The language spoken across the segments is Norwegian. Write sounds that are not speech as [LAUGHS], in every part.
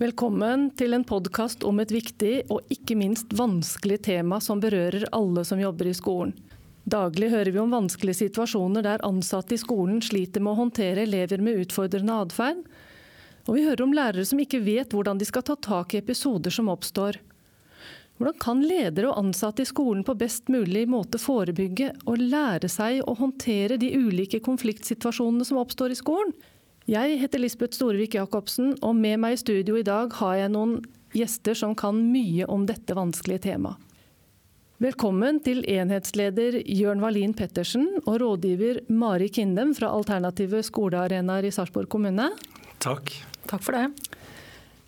Velkommen til en podkast om et viktig og ikke minst vanskelig tema som berører alle som jobber i skolen. Daglig hører vi om vanskelige situasjoner der ansatte i skolen sliter med å håndtere elever med utfordrende atferd. Og vi hører om lærere som ikke vet hvordan de skal ta tak i episoder som oppstår. Hvordan kan ledere og ansatte i skolen på best mulig måte forebygge og lære seg å håndtere de ulike konfliktsituasjonene som oppstår i skolen? Jeg heter Lisbeth Storvik Jacobsen, og med meg i studio i dag har jeg noen gjester som kan mye om dette vanskelige temaet. Velkommen til enhetsleder Jørn Wallin Pettersen og rådgiver Mari Kindem fra Alternative skolearenaer i Sarpsborg kommune. Takk. Takk for det.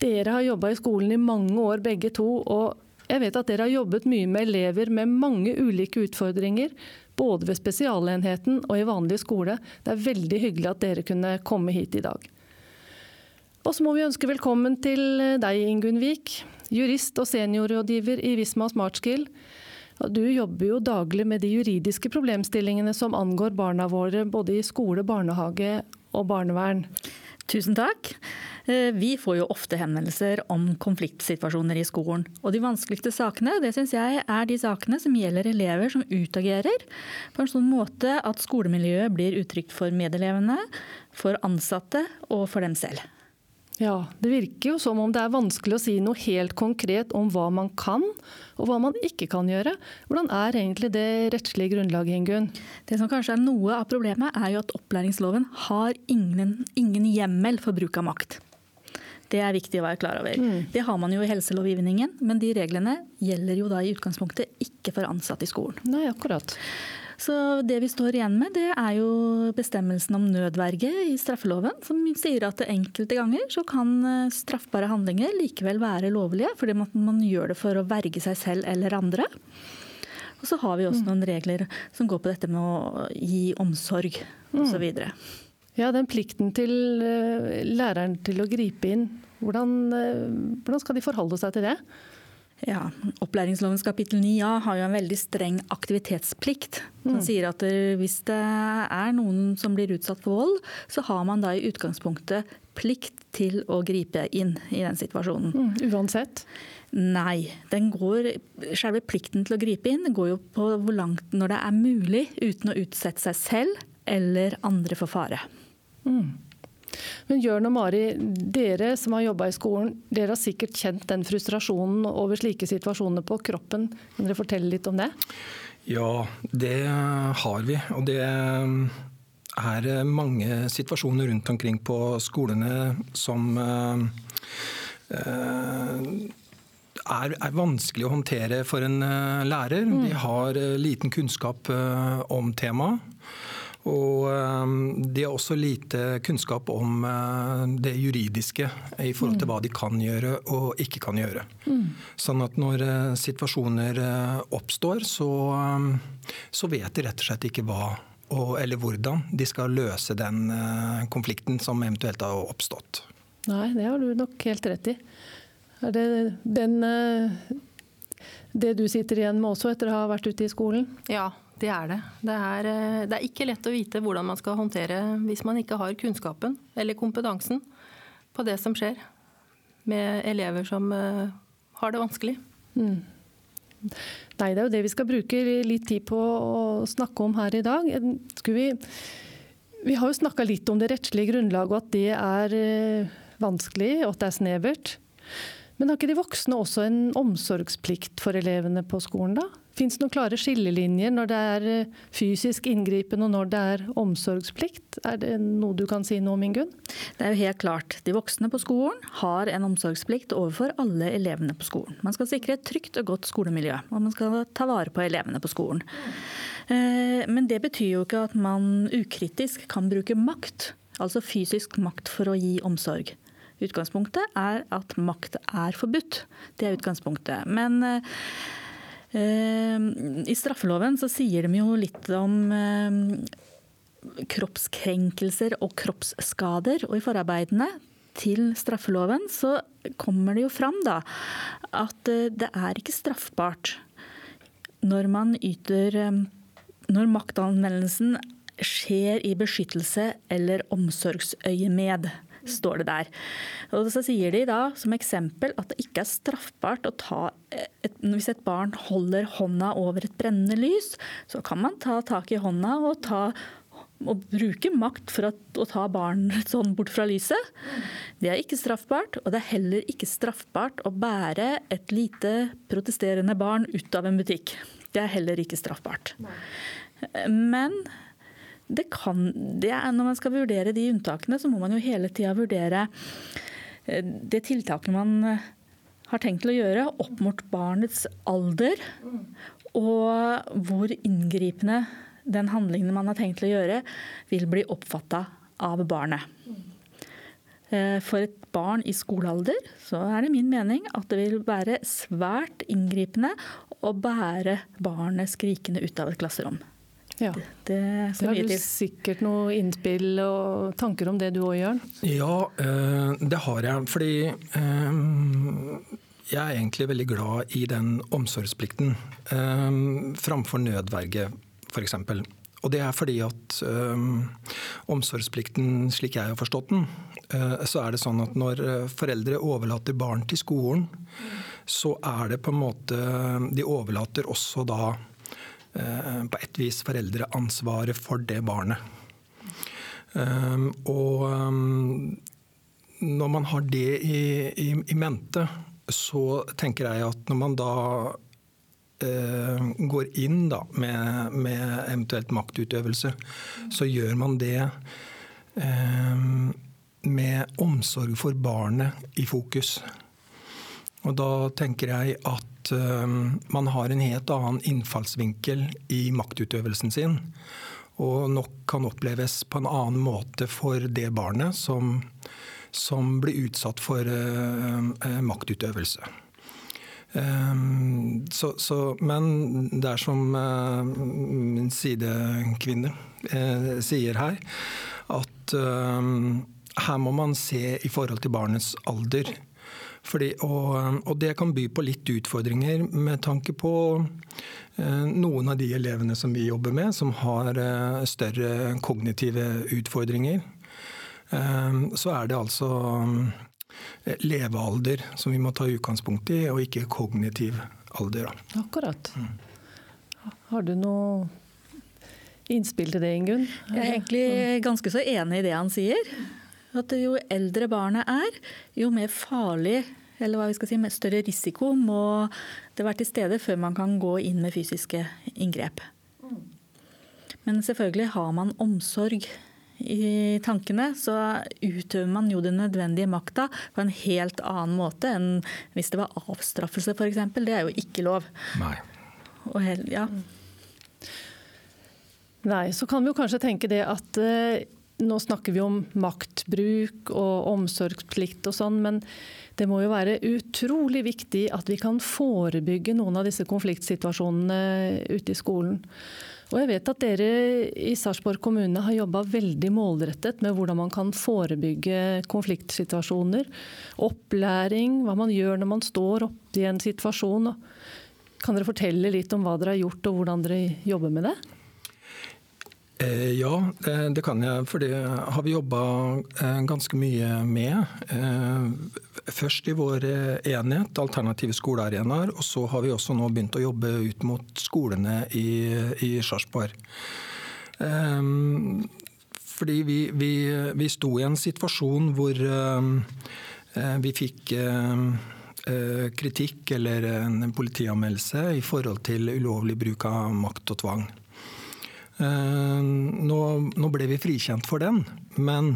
Dere har jobba i skolen i mange år begge to, og jeg vet at dere har jobbet mye med elever med mange ulike utfordringer, både ved spesialenheten og i vanlig skole. Det er veldig hyggelig at dere kunne komme hit i dag. Og så må vi ønske velkommen til deg, Ingunn Vik, jurist og seniorrådgiver i Visma Smartskill. Du jobber jo daglig med de juridiske problemstillingene som angår barna våre, både i skole, barnehage og barnevern. Tusen takk. Eh, vi får jo ofte henvendelser om konfliktsituasjoner i skolen. Og de vanskeligste sakene det synes jeg er de sakene som gjelder elever som utagerer på en sånn måte at skolemiljøet blir utrygt for medelevene, for ansatte og for dem selv. Ja, Det virker jo som om det er vanskelig å si noe helt konkret om hva man kan og hva man ikke kan gjøre. Hvordan er egentlig det rettslige grunnlaget, Ingunn? Det som kanskje er noe av problemet, er jo at opplæringsloven har ingen, ingen hjemmel for bruk av makt. Det er viktig å være klar over. Mm. Det har man jo i helselovgivningen, men de reglene gjelder jo da i utgangspunktet ikke for ansatte i skolen. Nei, akkurat. Så det vi står igjen med, det er jo bestemmelsen om nødverge i straffeloven, som sier at enkelte ganger så kan eh, straffbare handlinger likevel være lovlige, fordi man gjør det for å verge seg selv eller andre. Og så har vi også mm. noen regler som går på dette med å gi omsorg osv. Mm. Ja, den plikten til eh, læreren til å gripe inn, hvordan, eh, hvordan skal de forholde seg til det? Ja, Opplæringslovens kapittel 9a har jo en veldig streng aktivitetsplikt. Som mm. sier at hvis det er noen som blir utsatt for vold, så har man da i utgangspunktet plikt til å gripe inn i den situasjonen. Mm, uansett? Nei. den går, Selve plikten til å gripe inn går jo på hvor langt når det er mulig uten å utsette seg selv eller andre for fare. Mm. Men Jørn og Mari, dere som har jobba i skolen, dere har sikkert kjent den frustrasjonen over slike situasjoner på kroppen. Kan dere fortelle litt om det? Ja, det har vi. Og det er mange situasjoner rundt omkring på skolene som eh, er, er, vanskelig å håndtere for en eh, lærer. Mm. De har eh, liten kunnskap om temaet. Og ehm, de har også lite kunnskap om eh, det juridiske i forhold til mm. hva de kan gjøre og ikke kan gjøre. Mm. Sånn at når eh, situasjoner eh, oppstår, så, ehm, så vet de rett og slett ikke hva eller hvordan de skal løse den konflikten som eventuelt har oppstått. Nei, det har du nok helt rett i. Er det den, det du sitter igjen med også etter å ha vært ute i skolen? Ja, det er det. Det er, eh, det er, ikke lett å vite hvordan man skal håndtere hvis man ikke har kunnskapen eller kompetansen på det som skjer med elever som eh, har det vanskelig. Mm. Nei, det er jo det vi skal bruke litt tid på å snakke om her i dag. Vi, vi, har jo snakka litt om det rettslige grunnlaget, og at det er eh, vanskelig og at det er snevert. Men har ikke de voksne også en omsorgsplikt for elevene på skolen, da? Fins det noen klare skillelinjer når det er eh, fysisk inngripen og når det er omsorgsplikt? Er det noe du kan si noe om, Ingunn? Det er jo helt klart. De voksne på skolen har en omsorgsplikt overfor alle elevene på skolen. Man skal sikre et trygt og godt skolemiljø, og man skal ta vare på elevene på skolen. Eh, men det betyr jo ikke at man ukritisk kan bruke makt, altså fysisk makt for å gi omsorg. Utgangspunktet er at makt er forbudt. Det er utgangspunktet. Men eh, i straffeloven så sier de jo litt om kroppskrenkelser og kroppsskader. Og i forarbeidene til straffeloven så kommer det jo fram da at eh, det er ikke straffbart når man yter Når maktanvendelsen skjer i beskyttelse eller omsorgsøyemed. Står det der. Og så sier de da som eksempel at det ikke er straffbart å ta et, Hvis et barn holder hånda over et brennende lys, så kan man ta tak i hånda og ta å bruke makt for å ta barn sånn bort fra lyset. Det er ikke straffbart, og det er heller ikke straffbart å bære et lite protesterende barn ut av en butikk. Det er heller ikke straffbart. Men det kan, det er, når man skal vurdere de unntakene, så må man jo hele tida vurdere eh, det tiltaket man eh, har tenkt å gjøre opp mot barnets alder, og hvor inngripende den handlingen man har tenkt å gjøre, vil bli oppfatta av barnet. Eh, for et barn i skolealder så er det min mening at det vil være svært inngripende å bære barnet skrikende ut av et klasserom. Ja. Det, det har du sikkert noe innspill og tanker om det du òg, Jørn? Ja, eh, det har jeg. Fordi eh, jeg er egentlig veldig glad i den omsorgsplikten framfor nødverge, f.eks. Og det er fordi at omsorgsplikten, slik jeg har forstått den, eh, så er det sånn at når foreldre overlater barn til skolen, så er det på en måte De overlater også da Eh, på et vis foreldreansvaret for det barnet. Eh, og eh, når man har det i, i, i mente, så tenker jeg at når man da går inn da, med, med, eventuelt maktutøvelse, så gjør man det eh, med omsorg for barnet i fokus. Og da tenker jeg at at eh, man har en helt annen innfallsvinkel i maktutøvelsen sin. Og nok kan oppleves på en annen måte for det barnet som, som blir utsatt for uh, maktutøvelse. Um, så, så, men det er som uh, min sidekvinne uh, sier her, at her må man se i forhold til barnets alder. Fordi, og, og, det kan by på litt utfordringer med tanke på eh, noen av de elevene som vi jobber med, som har eh, større kognitive utfordringer. Eh, så er det altså eh, levealder som vi må ta utgangspunkt i, og ikke kognitiv alder. Da. Akkurat. Mm. Har du noe innspill til det, Ingunn? Jeg er egentlig ganske så enig i det han sier. At jo eldre barnet er, jo mer farlig eller hva vi skal si, med større risiko må det være til stede før man kan gå inn med fysiske inngrep. Men selvfølgelig har man omsorg i tankene, så utøver man jo den nødvendige makta på en helt annen måte enn hvis det var avstraffelse f.eks. Det er jo ikke lov. Nei. Hel, ja. Nei, så kan vi jo kanskje tenke det at eh, nå snakker vi om maktbruk og omsorgsplikt og sånn, men det må jo være utrolig viktig at vi kan forebygge noen av disse konfliktsituasjonene ute i skolen. Og jeg vet at dere i Sarpsborg kommune har jobba veldig målrettet med hvordan man kan forebygge konfliktsituasjoner. Opplæring, hva man gjør når man står oppe i en situasjon. Kan dere fortelle litt om hva dere har gjort og hvordan dere jobber med det? Eh, ja, det kan jeg. For det har vi jobba eh, ganske mye med. Eh, først i vår enhet, alternative skolearenaer. Og så har vi også nå begynt å jobbe ut mot skolene i, i Sarpsborg. Fordi vi, vi, vi, sto i en situasjon hvor vi fikk kritikk eller en politianmeldelse i forhold til ulovlig bruk av makt og tvang. Eh, nå, nå ble vi frikjent for den, men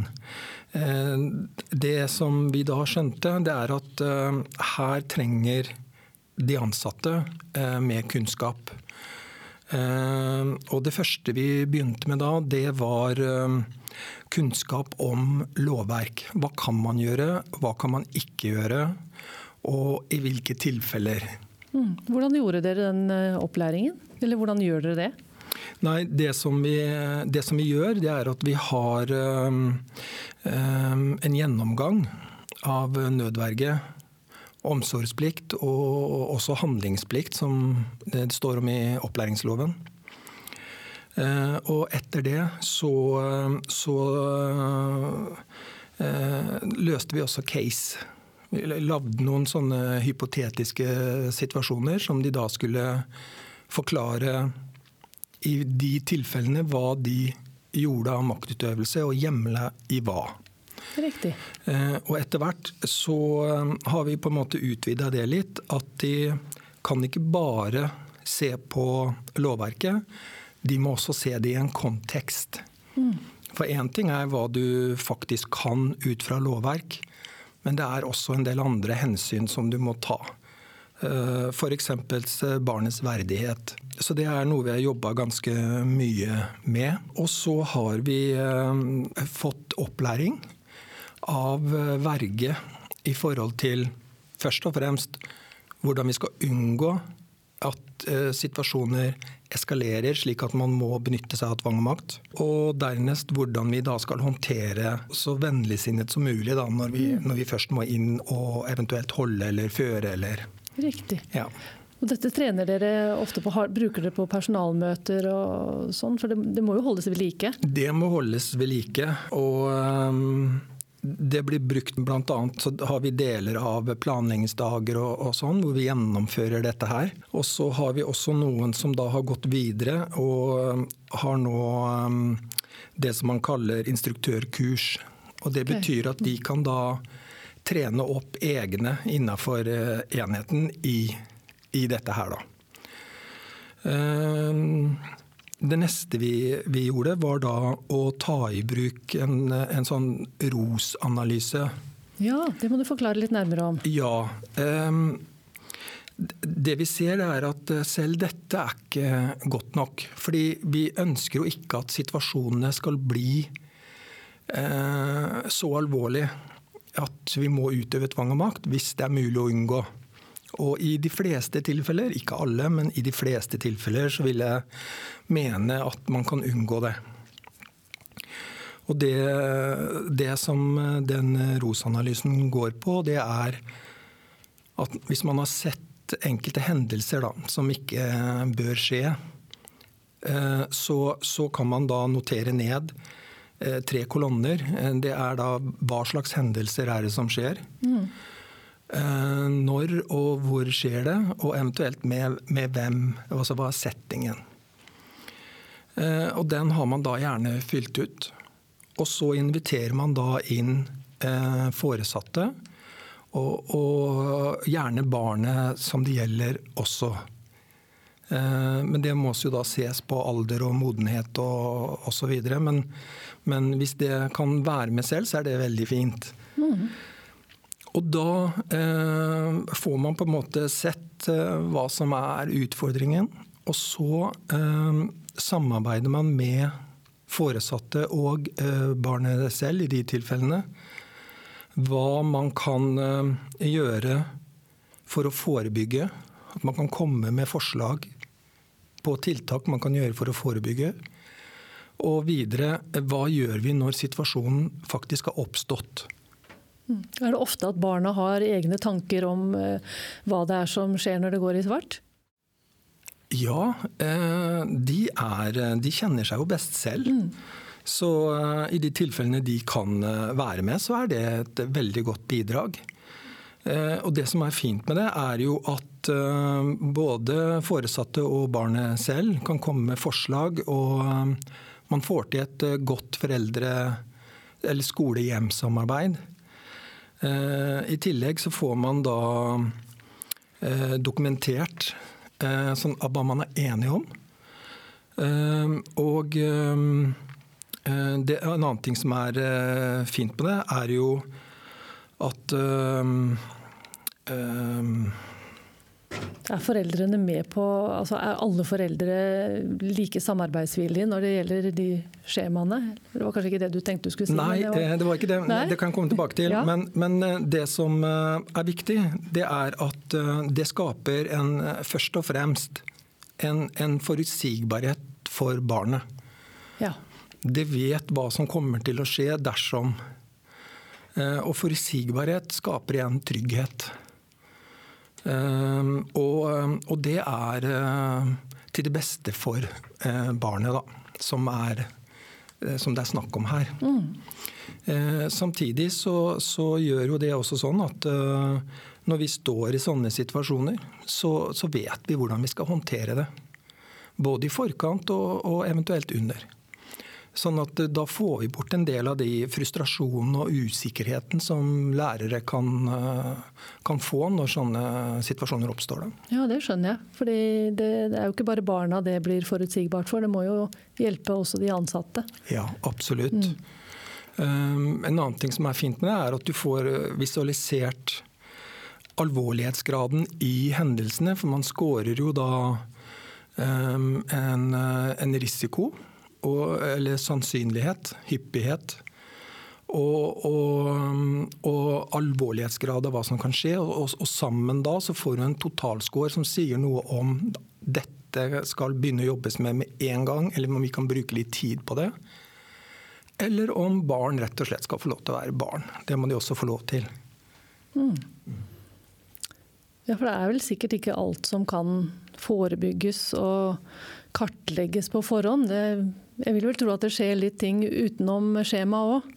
eh, det som vi da skjønte, det er at eh, her trenger de ansatte mer kunnskap. Og det første vi begynte med da, det var kunnskap om lovverk. Hva kan man gjøre, hva kan man ikke gjøre, og i hvilke tilfeller. Mm. Hvordan gjorde dere den opplæringen, eller hvordan gjør dere det? Nei, det som, vi, det som vi gjør, det er at vi har um, um, en gjennomgang av nødverge, omsorgsplikt og også handlingsplikt, som det står om i opplæringsloven. Uh, og etter det så, så løste vi også case. Vi lagde noen sånne hypotetiske situasjoner som de da skulle forklare i de tilfellene hva de gjorde av maktutøvelse, og hjemla i hva. Riktig. Eh, og etter hvert så eh, har vi på en måte utvida det litt. At de kan ikke bare se på lovverket, de må også se det i en kontekst. Mm. For én ting er hva du faktisk kan ut fra lovverk, men det er også en del andre hensyn som du må ta. Eh, F.eks. barnets verdighet. Så det er noe vi har jobba ganske mye med. Og så har vi eh, fått opplæring av eh, verge i forhold til først og fremst hvordan vi skal unngå at situasjoner eskalerer slik at man må benytte seg av tvang og makt. Og dernest hvordan vi da skal håndtere så vennligsinnet som mulig da, når, vi, når vi først må inn og eventuelt holde eller føre eller Riktig. Ja. Og dette trener dere ofte på, Bruker dere på personalmøter og sånn? For det, det, må jo holdes ved like? Det må holdes ved like. Og um, det blir brukt bl.a. så har vi deler av planleggingsdager og, og, sånn, hvor vi gjennomfører dette her. Og så har vi også noen som da har gått videre og um, har nå um, det som man kaller instruktørkurs. Og det betyr at de kan da trene opp egne innenfor eh, enheten i, i dette her, da. Eh, det neste vi, vi, gjorde, var da å ta i bruk en, en sånn ROS-analyse. Ja, det må du forklare litt nærmere om. Ja. Um, det vi ser er at selv dette er ikke godt nok. Fordi vi ønsker jo ikke at situasjonene skal bli så alvorlige at vi må utøve tvang og makt hvis det er mulig å unngå. Og i de fleste tilfeller, ikke alle, men i de fleste tilfeller så vil jeg mene at man kan unngå det. Og det, det som den ROS-analysen går på, det er at hvis man har sett enkelte hendelser da, som ikke bør skje, eh, så, så kan man da notere ned tre kolonner. Eh, det er da hva slags hendelser er det som skjer. Mm. Når og hvor skjer det, og eventuelt med, med hvem. Altså hva er settingen. Og den har man da gjerne fylt ut. Og så inviterer man da inn foresatte, og, og gjerne barnet som det gjelder også. Men det må jo da ses på alder og modenhet og osv. Men, men hvis det kan være med selv, så er det veldig fint. Mm. Og da eh, får man på en måte sett eh, hva som er utfordringen. Og så eh, samarbeider man med foresatte og eh, barnet selv i de tilfellene. Hva man kan eh, gjøre for å forebygge. At man kan komme med forslag på tiltak man kan gjøre for å forebygge. Og videre, hva gjør vi når situasjonen faktisk har oppstått? Mm. Er det ofte at barna har egne tanker om eh, hva det er som skjer når det går i svart? Ja, eh, de, er, de kjenner seg jo best selv. Mm. Så eh, i de tilfellene de kan være med, så er det et veldig godt bidrag. Og Det som er fint med det, er jo at både foresatte og barnet selv kan komme med forslag. og man får til et eh, godt foreldre- eller skole-hjem-samarbeid. Eh, I tillegg så får man da eh, dokumentert sånn hva man er enige om. Og det, en annen ting som er fint på det, er jo at er foreldrene med på altså Er alle foreldre like samarbeidsvillige når det gjelder de skjemaene? Det var kanskje ikke det du tenkte du skulle si? Nei, det var, eh, det var ikke det. Nei? Det kan jeg komme tilbake til. Ja. Men, men, eh, det som eh, er viktig, det er at det skaper en, først og fremst en, en forutsigbarhet for barnet. Ja. Det vet hva som kommer til å skje dersom. Og forutsigbarhet skaper igjen trygghet. Ehm, og, ehm, og det er eh, til det beste for eh, barnet, da, som er som det er snakk om her. Mm. Samtidig så, så, gjør jo det også sånn at når vi står i sånne situasjoner, så, så vet vi hvordan vi skal håndtere det. Både i forkant og, og eventuelt under. Sånn at eh, Da får vi bort en del av de frustrasjonene og usikkerheten som lærere kan, eh, kan få når sånne situasjoner oppstår. Da. Ja, Det skjønner jeg. Fordi det, det, er jo ikke bare barna det blir forutsigbart for, det må jo hjelpe også de ansatte. Ja, absolutt. Mm. Um, en annen ting som er fint med det, er at du får visualisert alvorlighetsgraden i hendelsene. For man scorer jo da um, en, en risiko og, eller sannsynlighet, hyppighet. Og, og, og, alvorlighetsgrad av hva som kan skje. Og, og, sammen da så får du en totalscore som sier noe om dette skal begynne å jobbes med med en gang, eller om vi kan bruke litt tid på det. Eller om barn rett og slett skal få lov til å være barn. Det må de også få lov til. Mm. Ja, for det er vel sikkert ikke alt som kan forebygges og kartlegges på forhånd. Det jeg vil vel tro at det skjer litt ting utenom skjema òg?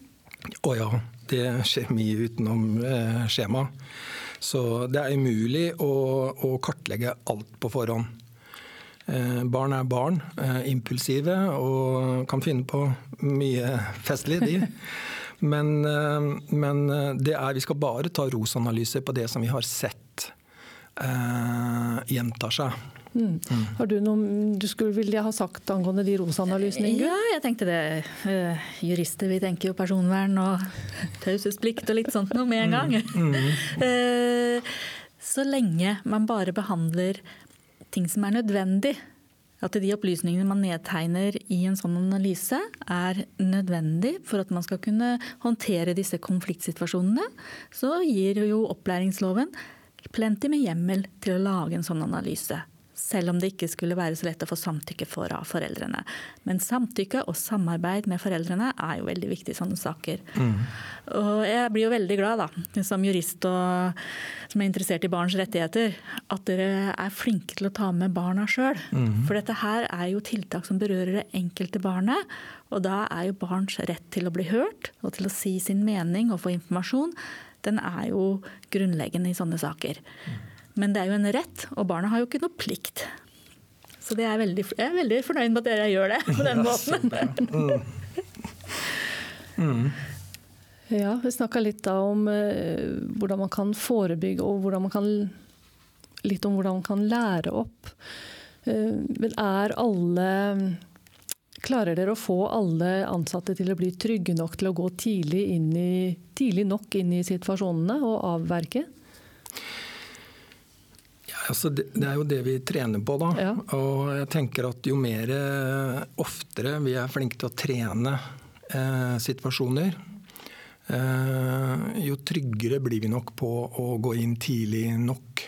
Å ja, det skjer mye utenom eh, skjema. Så det er umulig å, å kartlegge alt på forhånd. Eh, barn er barn, eh, impulsive og kan finne på mye [LAUGHS] festlig, de. Men, eh, men eh, er, vi skal bare ta rosanalyser på det som vi har sett eh, gjentar seg. Mm. Har du noe du skulle vilje ha sagt angående de rosanalysene? Ja, jeg tenkte det. Uh, jurister vi tenker jo personvern og taushetsplikt og litt sånt noe med en gang. Mm. Uh, [LAUGHS] så lenge man bare behandler ting som er nødvendig, at de opplysningene man nedtegner i en sånn analyse er nødvendig for at man skal kunne håndtere disse konfliktsituasjonene, så gir jo opplæringsloven plenty med hjemmel til å lage en sånn analyse selv om det ikke skulle være så lett å få samtykke fra foreldrene. Men samtykke og samarbeid med foreldrene er jo veldig viktig i sånne saker. Mm. Og jeg blir jo veldig glad, da, som jurist og som er interessert i barns rettigheter, at dere er flinke til å ta med barna sjøl. Mm. For dette her er jo tiltak som berører det enkelte barnet. Og da er jo barns rett til å bli hørt og til å si sin mening og få informasjon, den er jo grunnleggende i sånne saker. Mm. Men det er jo en rett, og barna har jo ikke noe plikt. Så er veldig, jeg er veldig fornøyd med at dere gjør det [LAUGHS] på den måten. Mm. Ja, Vi snakka litt da om uh, hvordan man kan forebygge, og hvordan man kan, litt om hvordan man kan lære opp. Uh, men er alle Klarer dere å få alle ansatte til å bli trygge nok til å gå tidlig, i, tidlig nok inn i situasjonene og avverke? Altså det, det, er jo det vi trener på, da. Ja. Og jeg tenker at jo mer eh, oftere vi er flinke til å trene eh, situasjoner, eh, jo tryggere blir vi nok på å gå inn tidlig nok.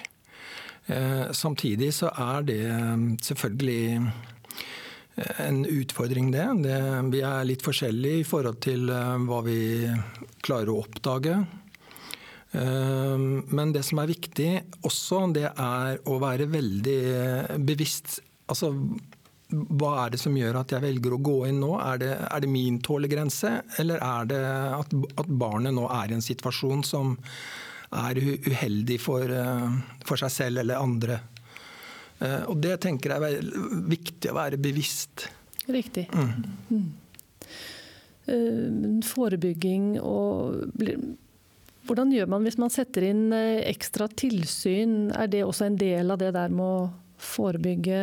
Eh, samtidig så er det eh, selvfølgelig en utfordring, det. det. Vi er litt forskjellige i forhold til hva vi klarer å oppdage. Ehm, men det som er viktig også, det er å være veldig bevisst. Altså, hva er det som gjør at jeg velger å gå inn nå? Er det, er det min tålegrense, eller er det at, at, barnet nå er i en situasjon som er uheldig for, eh, for seg selv eller andre? Eh, og det tenker jeg er viktig å være bevisst. Riktig. Mm. Mm. Eh, forebygging og hvordan gjør man hvis man setter inn eh, ekstra tilsyn? Er det også en del av det der med å forebygge?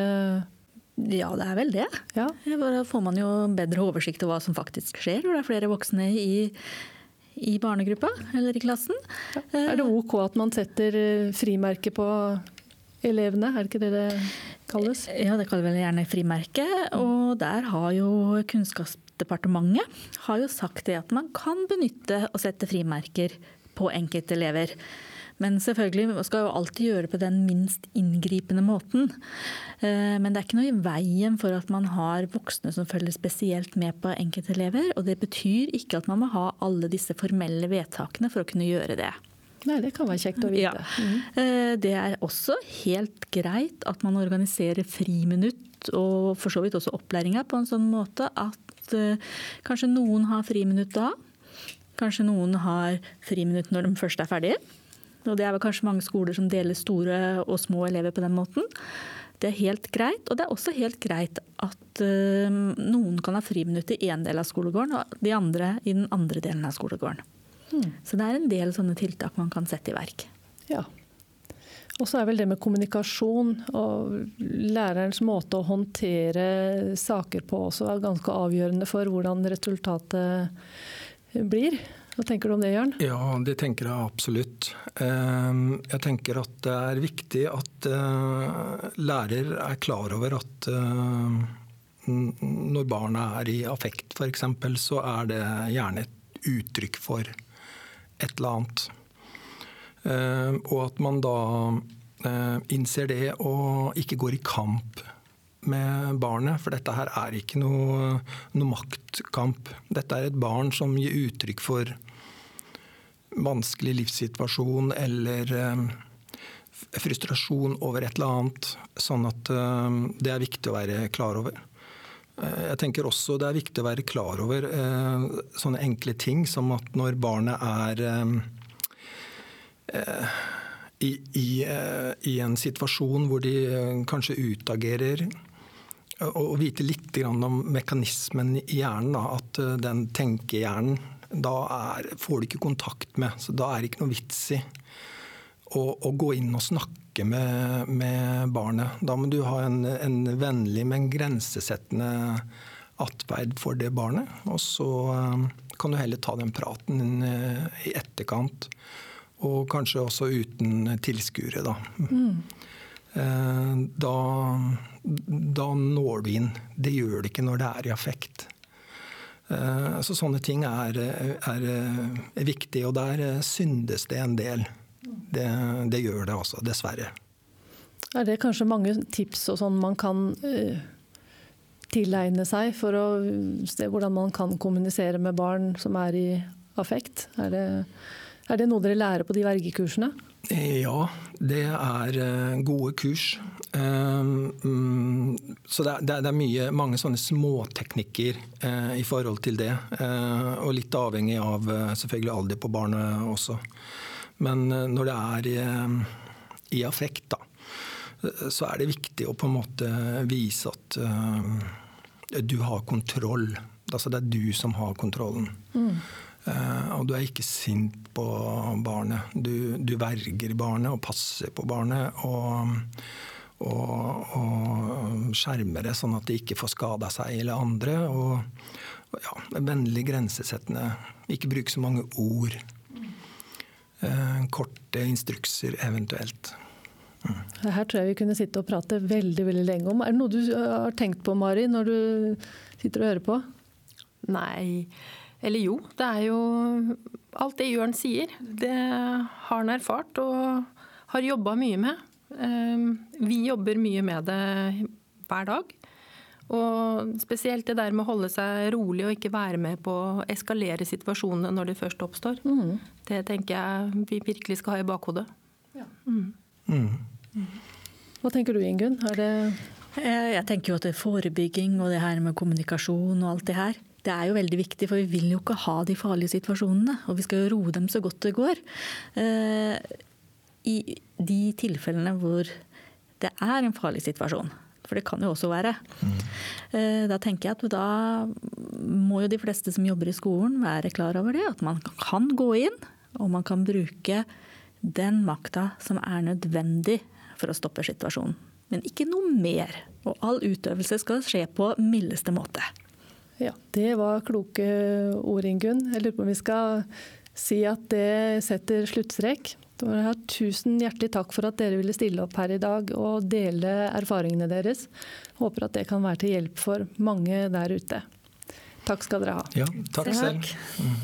Ja, det er vel det. Ja. Da får man jo bedre oversikt over hva som faktisk skjer når det er flere voksne i, i barnegruppa eller i klassen. Ja. Er det OK at man setter frimerke på elevene, er det ikke det det kalles? Ja, det kaller vel gjerne frimerke. Og der har jo Kunnskapsdepartementet har jo sagt det at man kan benytte og sette frimerker på enkeltelever. Men selvfølgelig skal jo alltid gjøre det på den minst inngripende måten. Eh, men det er ikke noe i veien for at man har voksne som følger spesielt med på enkeltelever. Og det betyr ikke at man må ha alle disse formelle vedtakene for å kunne gjøre det. Nei, Det kan være kjekt å vite. Ja. Mm. Det er også helt greit at man organiserer friminutt og for så vidt også opplæringa på en sånn måte at uh, kanskje noen har friminutt da. Kanskje noen har friminutt når de først er ferdige. Og det er vel kanskje mange skoler som deler store og små elever på den måten. Det er helt greit. Og det er også helt greit at uh, noen kan ha friminutt i én del av skolegården, og de andre i den andre delen av skolegården. Mm. Så det er en del sånne tiltak man kan sette i verk. Ja. Og så er vel det med kommunikasjon og lærerens måte å håndtere saker på også er ganske avgjørende for hvordan resultatet blir. Hva tenker du om det, Jørn? Ja, det tenker jeg absolutt. Ehm, jeg tenker at det er viktig at eh, lærer er klar over at eh, når barna er i affekt f.eks., så er det gjerne et uttrykk for et eller annet. Ehm, og at man da eh, innser det og ikke går i kamp med barnet. For dette her er ikke noe, noe maktkamp. Dette er et barn som gir uttrykk for vanskelig livssituasjon eller eh, frustrasjon over et eller annet. Sånn at eh, det er viktig å være klar over. Eh, jeg tenker også det er viktig å være klar over sånne enkle ting som at når barnet er i, i, i en situasjon hvor de kanskje utagerer, og vite litt om mekanismen i hjernen. At den tenkehjernen da er, får du ikke kontakt med. Så da er det ikke noe vits i å, å gå inn og snakke med, med, barnet. Da må du ha en, en vennlig, men grensesettende atferd for det barnet. Og så um, kan du heller ta den praten uh, i etterkant. Og kanskje også uten tilskuere, da. Mm. Uh, da. Da når du inn. Det gjør det ikke når det er i affekt. Eh, så sånne ting er, er, er viktig, og der eh, syndes det en del. Det, det, gjør det også, dessverre. Er det kanskje mange tips og sånn man kan uh, tilegne seg for å se hvordan man kan kommunisere med barn som er i affekt? Er det, er det noe dere lærer på de vergekursene? Ja, det er gode kurs. Ehm, mm, så det er, mye, mange sånne småteknikker eh, i forhold til det. Eh, og litt avhengig av eh, selvfølgelig alder på barnet også. Men når det er i, i affekt, da, så er det viktig å på en måte vise at du har kontroll. Altså det er du som har kontrollen. Mm. Og du er ikke sint på barnet. Du, du verger barnet og passer på barnet. og og, og skjerme det, sånn at de ikke får skada seg eller andre. Og, og ja, vennlig grensesettende. Ikke bruke så mange ord. Eh, korte instrukser eventuelt. Mm. Her tror jeg vi kunne sitte og prate veldig veldig lenge om. Er det noe du har tenkt på, Mari, når du sitter og hører på? Nei. Eller jo. Det er jo alt det Jørn sier. Det har han erfart og har jobba mye med. Ehm, vi jobber mye med det hver dag. Og spesielt det der med å holde seg rolig og ikke være med på å eskalere situasjonene når de først oppstår. Mm. Det tenker jeg vi virkelig skal ha i bakhodet. Ja. Mm. Mm. Hva tenker du Ingunn? Eh, jeg tenker jo at det er forebygging og det her med kommunikasjon og alt det her. Det er jo veldig viktig, for vi vil jo ikke ha de farlige situasjonene. Og vi skal jo roe dem så godt det går. Eh, i de tilfellene hvor det er en farlig situasjon. For det kan jo også være. Mm. Da tenker jeg at da må jo de fleste som jobber i skolen være klar over det. At man kan gå inn, og man kan bruke den makta som er nødvendig for å stoppe situasjonen. Men ikke noe mer. Og all utøvelse skal skje på mildeste måte. Ja, Det var kloke ord, Ingunn. Jeg lurer på om vi skal si at det setter sluttstrek. Tusen hjertelig takk for at dere ville stille opp her i dag og dele erfaringene deres. Håper at det kan være til hjelp for mange der ute. Takk skal dere ha. Ja, takk selv. Mm.